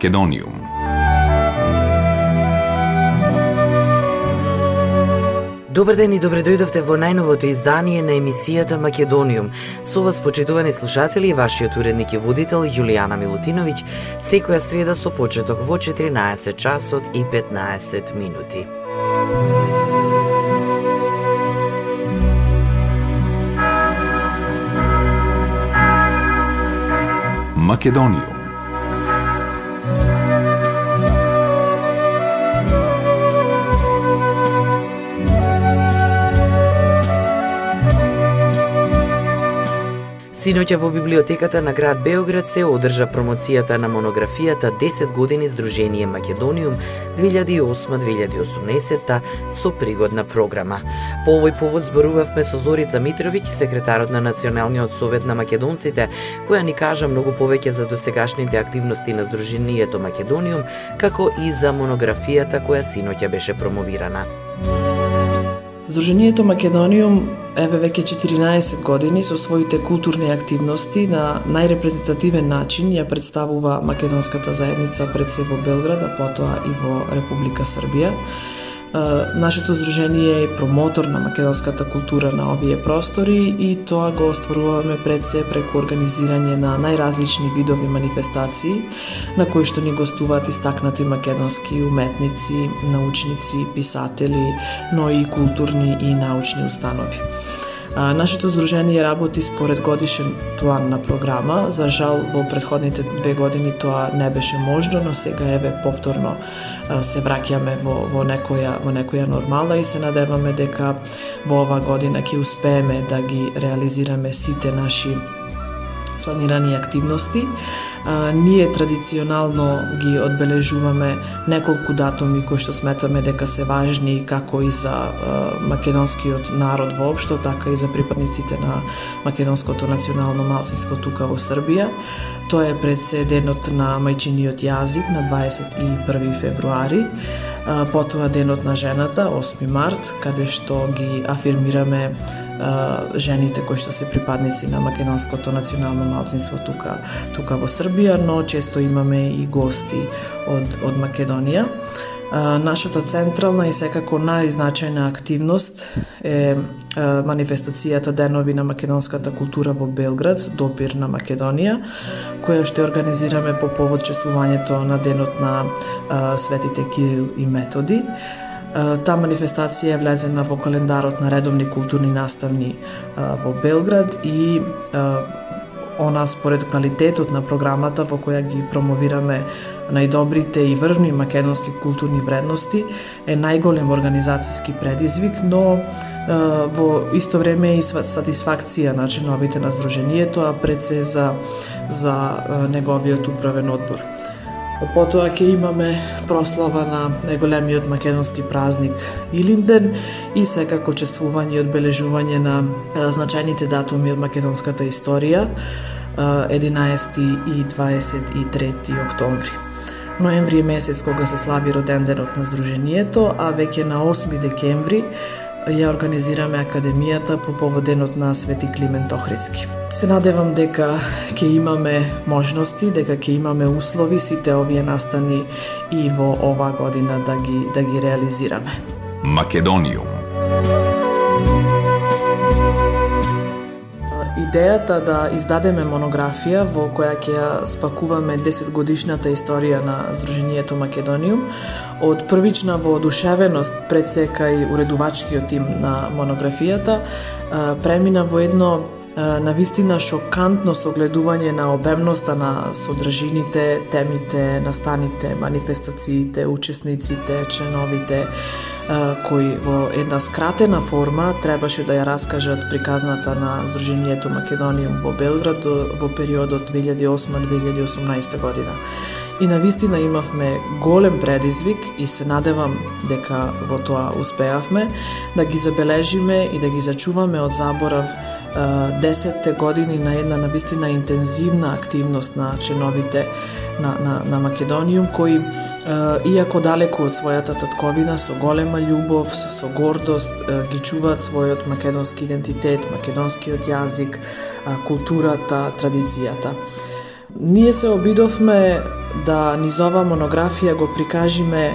Македониум. Добар ден и добре дојдовте во најновото издание на емисијата Македониум. Со вас, почитувани слушатели, и вашиот уредник и водител Јулијана Милутиновиќ, секоја среда со почеток во 14 часот и 15 минути. Македониум Синоќа во библиотеката на град Београд се одржа промоцијата на монографијата 10 години Сдружение Македониум 2008-2018 со пригодна програма. По овој повод зборувавме со Зорица Митровиќ, секретарот на Националниот совет на македонците, која ни кажа многу повеќе за досегашните активности на Сдруженијето Македониум, како и за монографијата која синоќа беше промовирана. Здруженијето Македониум еве веќе 14 години со своите културни активности на најрепрезентативен начин ја представува македонската заедница пред се во Белград, а потоа и во Република Србија. Нашето здружение е промотор на македонската култура на овие простори и тоа го остваруваме пред се преку организирање на најразлични видови манифестации на кои што ни гостуваат истакнати македонски уметници, научници, писатели, но и културни и научни установи. А, нашето здружение работи според годишен план на програма. За жал, во предходните две години тоа не беше можно, но сега еве повторно а, се враќаме во, во, некоја, во некоја нормала и се надеваме дека во ова година ќе успееме да ги реализираме сите наши планирани активности. А, ние традиционално ги одбележуваме неколку датуми кои што сметаме дека се важни како и за а, македонскиот народ воопшто, така и за припадниците на македонското национално малцинство тука во Србија. Тоа е пред се денот на мајчиниот јазик на 21 февруари, а, потоа денот на жената 8 март, каде што ги афирмираме жените кои што се припадници на македонското национално малцинство тука тука во Србија, но често имаме и гости од од Македонија. Нашата централна и секако најзначајна активност е манифестацијата Денови на македонската култура во Белград, Допир на Македонија, која што организираме по повод чествувањето на денот на светите Кирил и Методи. Таа манифестација е влезена во календарот на редовни културни наставни во Белград и она според квалитетот на програмата во која ги промовираме најдобрите и врвни македонски културни вредности е најголем организацијски предизвик, но во исто време и сатисфакција значи, на членовите на Сдруженијето, а пред се за, за неговиот управен одбор. Потоа ќе имаме прослава на најголемиот македонски празник Илинден и секако чествување и одбележување на значајните датуми од македонската историја 11 и 23 октомври. Ноември е месец кога се слави роденденот на Сдруженијето, а веќе на 8 декември ја организираме Академијата по поводенот на Свети Климент Охриски. Се надевам дека ќе имаме можности, дека ќе имаме услови сите овие настани и во ова година да ги да ги реализираме. Македониум идејата да издадеме монографија во која ќе ја спакуваме 10 годишната историја на Сдруженијето Македониум, од првична воодушевеност пред сека и уредувачкиот тим на монографијата, премина во едно на вистина шокантно согледување на обемноста на содржините, темите, настаните, манифестациите, учесниците, членовите, кои во една скратена форма требаше да ја раскажат приказната на Сдруженијето Македониум во Белград во периодот 2008-2018 година. И на вистина имавме голем предизвик и се надевам дека во тоа успеавме да ги забележиме и да ги зачуваме од заборав десетте години на една на вистина интензивна активност на членовите на, на, на Македониум, кои, иако далеко од својата татковина, со голема љубов, со, со гордост, ги чуваат својот македонски идентитет, македонскиот јазик, културата, традицијата. Ние се обидовме да низ ова монографија го прикажиме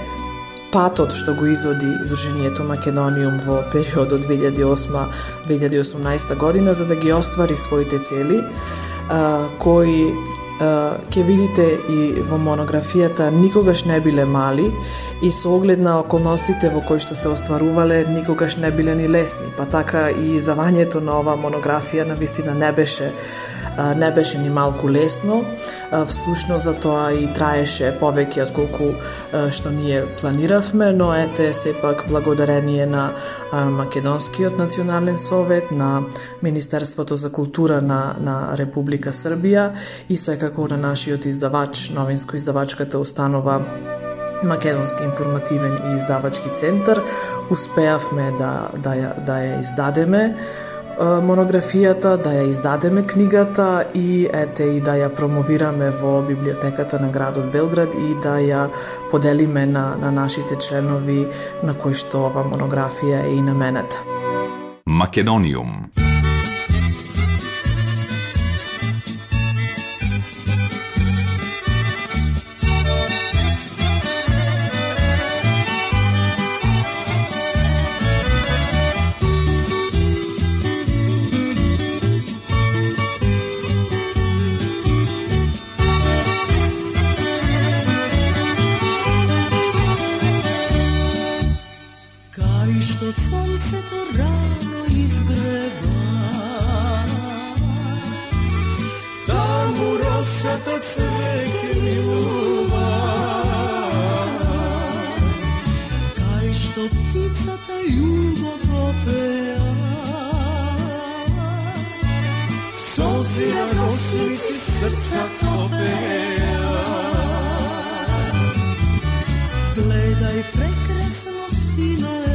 патот што го изоди Здруженијето Македониум во периодот 2008-2018 година за да ги оствари своите цели, кои ќе видите и во монографијата никогаш не биле мали и со оглед на околностите во кои што се остварувале никогаш не биле ни лесни, па така и издавањето на оваа монографија на вистина не беше не беше ни малку лесно, всушност за тоа и траеше повеќе од колку што ние планиравме, но ете сепак благодарение на Македонскиот национален совет, на Министерството за култура на, на Република Србија и секако на нашиот издавач, новинско-издавачката установа Македонски информативен и издавачки центар, успеавме да, да, ја, да ја издадеме монографијата, да ја издадеме книгата и ете и да ја промовираме во библиотеката на градот Белград и да ја поделиме на, на нашите членови на кои што ова монографија е и наменета. Македониум ta ljubav opea Solci na nosnici srca topea Gledaj prekrasno sine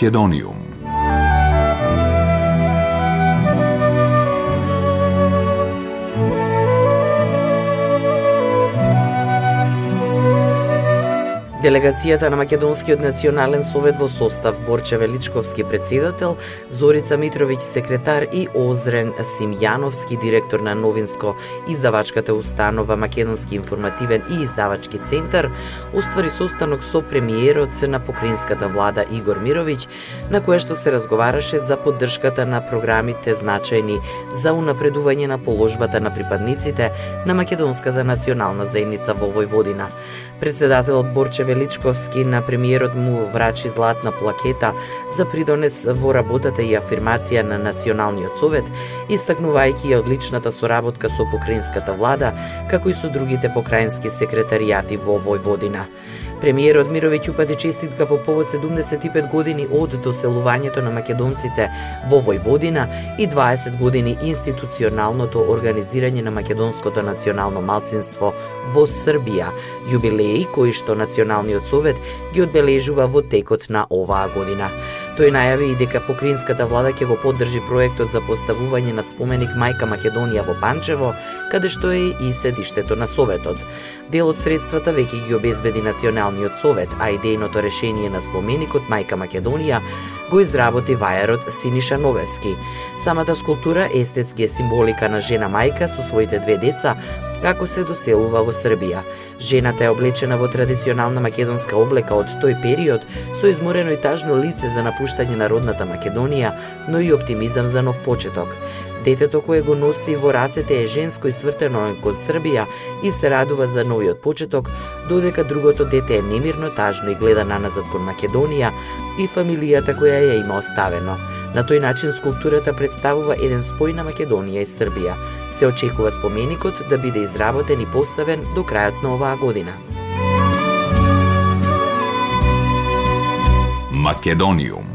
Македониум Делегацијата на Македонскиот национален совет во состав Борче Величковски председател, Зорица Митровиќ секретар и Озрен Симјановски директор на новинско издавачката установа Македонски информативен и издавачки центар, уствари состанок со премиерот на покринската влада Игор Мировиќ, на кое што се разговараше за поддршката на програмите значајни за унапредување на положбата на припадниците на Македонската национална заедница во Војводина. Председателот Борче Величковски на премиерот му врачи златна плакета за придонес во работата и афирмација на Националниот совет, истакнувајќи ја одличната соработка со покраинската влада, како и со другите покраински секретаријати во Војводина. Премиерот Мировиќ упати честитка по повод 75 години од доселувањето на македонците во Војводина и 20 години институционалното организирање на македонското национално малцинство во Србија, јубилеи кои што Националниот совет ги одбележува во текот на оваа година. Тој најави и дека покринската влада ќе го поддржи проектот за поставување на споменик Мајка Македонија во Панчево, каде што е и седиштето на Советот. Дел од средствата веќе ги обезбеди Националниот совет, а идејното решение на споменикот Мајка Македонија го изработи вајарот Синиша Новески. Самата скулптура естетски е символика на жена мајка со своите две деца, како се доселува во Србија. Жената е облечена во традиционална македонска облека од тој период, со изморено и тажно лице за напуштање на родната Македонија, но и оптимизам за нов почеток. Детето кое го носи во рацете е женско и свртено кон Србија и се радува за новиот почеток, додека другото дете е немирно тажно и гледа наназад кон Македонија и фамилијата која ја има оставено. На тој начин скулптурата представува еден спој на Македонија и Србија. Се очекува споменикот да биде изработен и поставен до крајот на оваа година. Македониум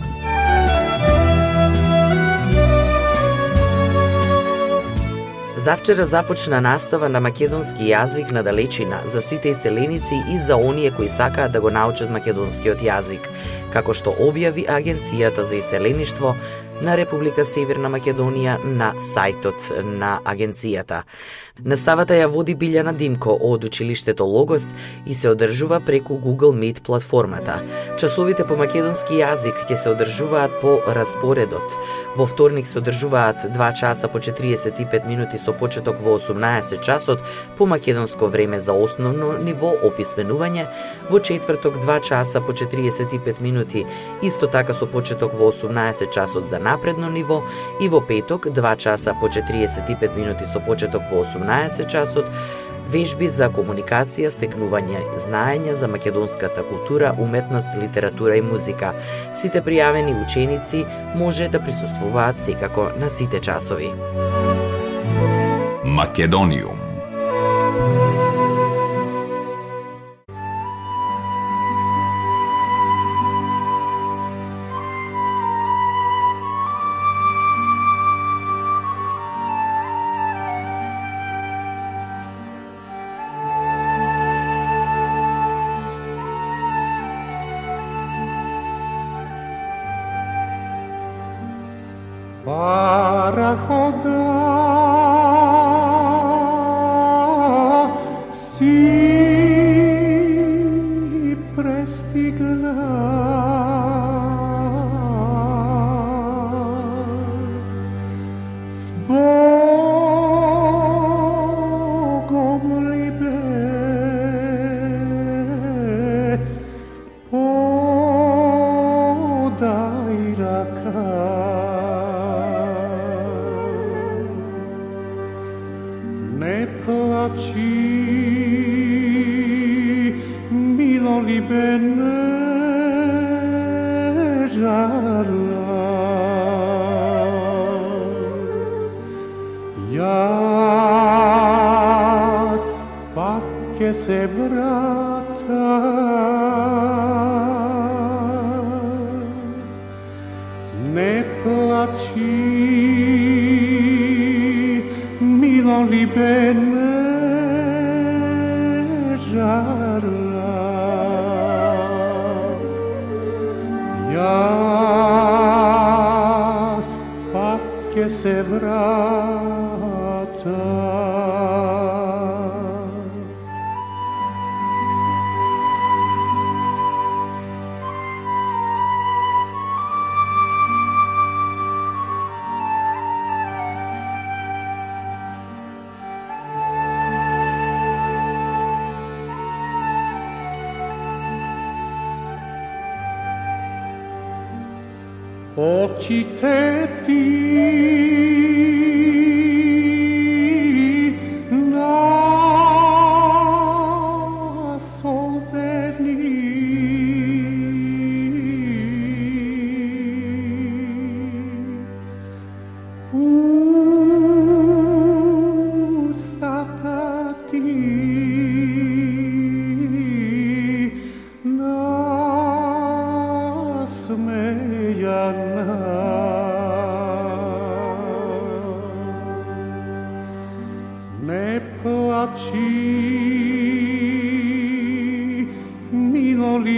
Завчера започна настава на македонски јазик на далечина за сите иселеници и за оние кои сакаат да го научат македонскиот јазик, како што објави Агенцијата за иселеништво на Република Северна Македонија на сајтот на агенцијата. Наставата ја води Билјана Димко од училиштето Логос и се одржува преку Google Meet платформата. Часовите по македонски јазик ќе се одржуваат по распоредот. Во вторник се одржуваат 2 часа по 45 минути со почеток во 18 часот по македонско време за основно ниво описменување, во четврток 2 часа по 45 минути, исто така со почеток во 18 часот за напредно ниво и во петок 2 часа по 45 минути со почеток во 18 часот вежби за комуникација, стекнување знаења за македонската култура, уметност, литература и музика. Сите пријавени ученици може да присуствуваат секако на сите часови. Македониум neplaći, bilo li bene žara. Ja, pa se vrata, sen mezarla Yaz bak que se Occhi te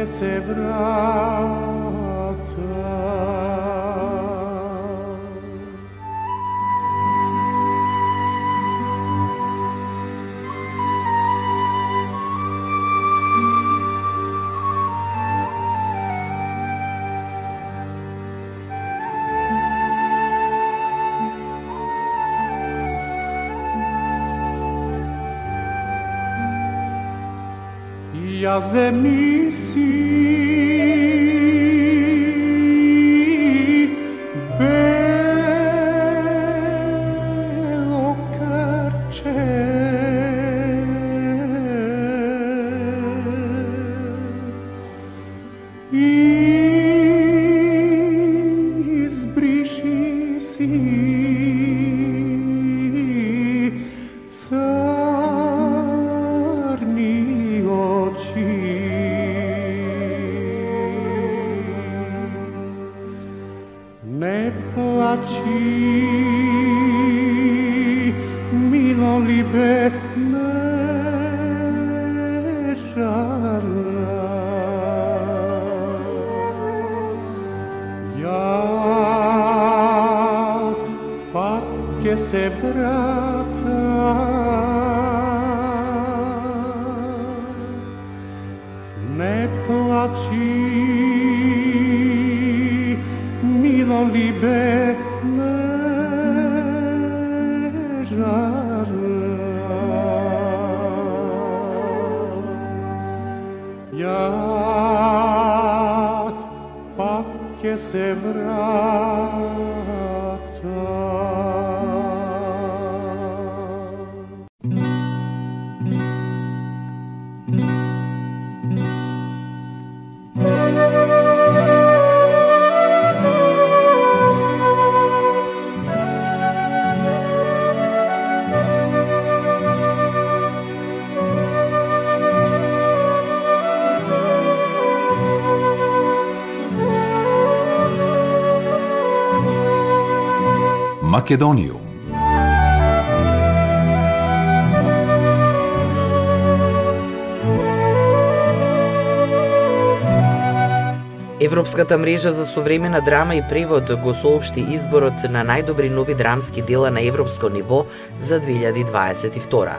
que ja w zemni si. celebrar. Македонијум. Европската мрежа за современа драма и превод го соопшти изборот на најдобри нови драмски дела на европско ниво за 2022.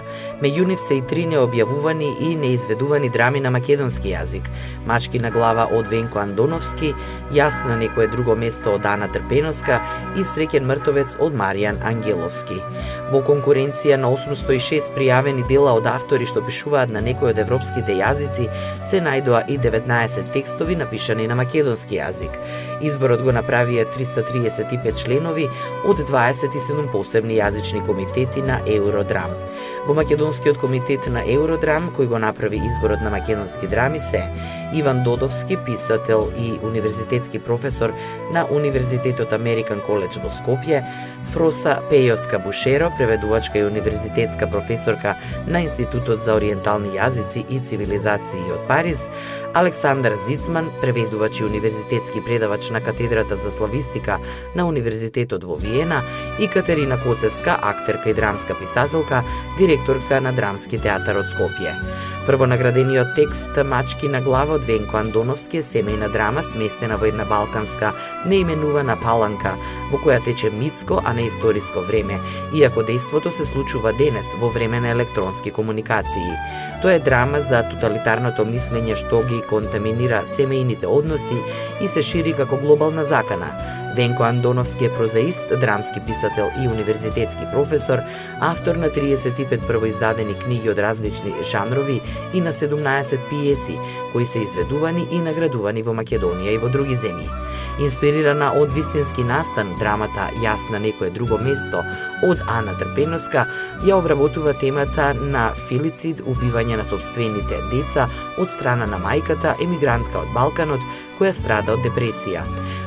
Меѓу нив се и три необјавувани и неизведувани драми на македонски јазик. Мачки на глава од Венко Андоновски, Јас на некое друго место од Ана Трпеновска и Среќен мртовец од Маријан Ангеловски. Во конкуренција на 806 пријавени дела од автори што пишуваат на некој од европските јазици, се најдоа и 19 текстови напишани на македонски македонски јазик. Изборот го направија 335 членови од 27 посебни јазични комитети на Евродрам. Во Македонскиот комитет на Евродрам, кој го направи изборот на македонски драми се Иван Додовски, писател и универзитетски професор на Универзитетот Американ Коледж во Скопје, Фроса Пејоска Бушеро, преведувачка и универзитетска професорка на Институтот за ориентални јазици и цивилизации од Париз, Александар Зицман, преведувач и универзитетски предавач на катедрата за славистика на Универзитетот во Виена и Катерина Коцевска, актерка и драмска писателка, директорка на Драмски театар од Скопје. Првонаградениот текст Мачки на глава од Венко Андоновски е семејна драма сместена во една балканска неименувана паланка, во која тече митско, а не историско време, иако дејството се случува денес во време на електронски комуникации. Тоа е драма за тоталитарното мислење што ги контаминира семејните односи и се шири како глобална закана, Венко Андоновски е прозаист, драмски писател и универзитетски професор, автор на 35 првоиздадени книги од различни жанрови и на 17 пиеси, кои се изведувани и наградувани во Македонија и во други земји. Инспирирана од вистински настан, драмата Јас на некое друго место од Ана Трпеноска ја обработува темата на филицид, убивање на собствените деца од страна на мајката, емигрантка од Балканот, која страда од депресија.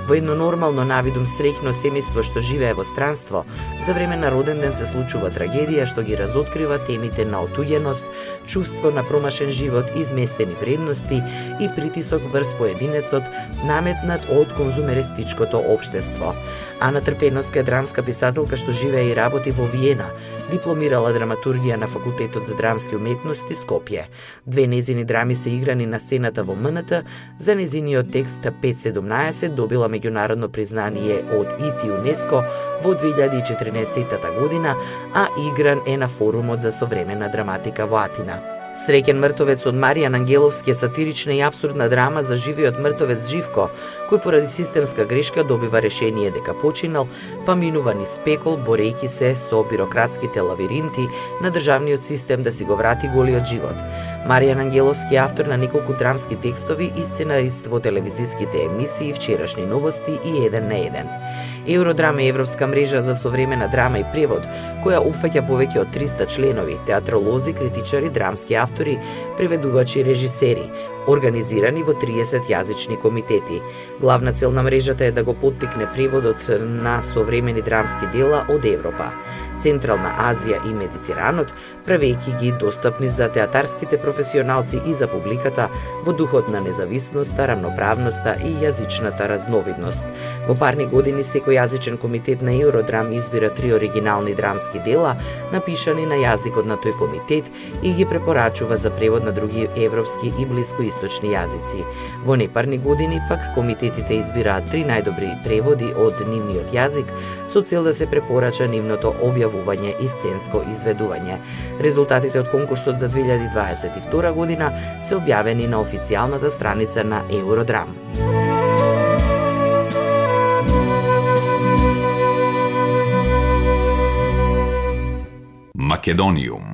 Во едно нормално навидум среќно семејство што живее во странство, за време на роден ден се случува трагедија што ги разоткрива темите на отуѓеност, чувство на промашен живот, изместени вредности и притисок врз поединецот наметнат од конзумеристичкото општество. Ана Трпеновска е драмска писателка што живее и работи во Виена, дипломирала драматургија на Факултетот за драмски уметности Скопје. Две незини драми се играни на сцената во МНТ, за незиниот текст 517 добила меѓународно признание од ИТ ЮНЕСКО во 2014 година, а игран е на форумот за современа драматика во Атина. Среќен мртовец од Маријан Ангеловски е сатирична и абсурдна драма за живиот мртовец Живко, кој поради системска грешка добива решение дека починал, па минува низ пекол, борејќи се со бирократските лавиринти на државниот систем да си го врати голиот живот. Маријан Ангеловски е автор на неколку драмски текстови и сценарист во телевизиските емисии Вчерашни новости и Еден на еден. Евродрама е европска мрежа за современа драма и превод, која опфаќа повеќе од 300 членови, театролози, критичари, драмски автори, преведувачи и режисери, организирани во 30 јазични комитети. Главна цел на мрежата е да го поттикне преводот на современи драмски дела од Европа. Централна Азија и Медитеранот, правејќи ги достапни за театарските професионалци и за публиката во духот на независноста, рамноправноста и јазичната разновидност. Во парни години секој јазичен комитет на Евродрам избира три оригинални драмски дела, напишани на јазикот на тој комитет и ги препорачува за превод на други европски и блискоисточни јазици. Во непарни години пак комитетите избираат три најдобри преводи од нивниот јазик со цел да се препорача нивното објавување објавување и сценско изведување. Резултатите од конкурсот за 2022 година се објавени на официјалната страница на Евродрам. Македониум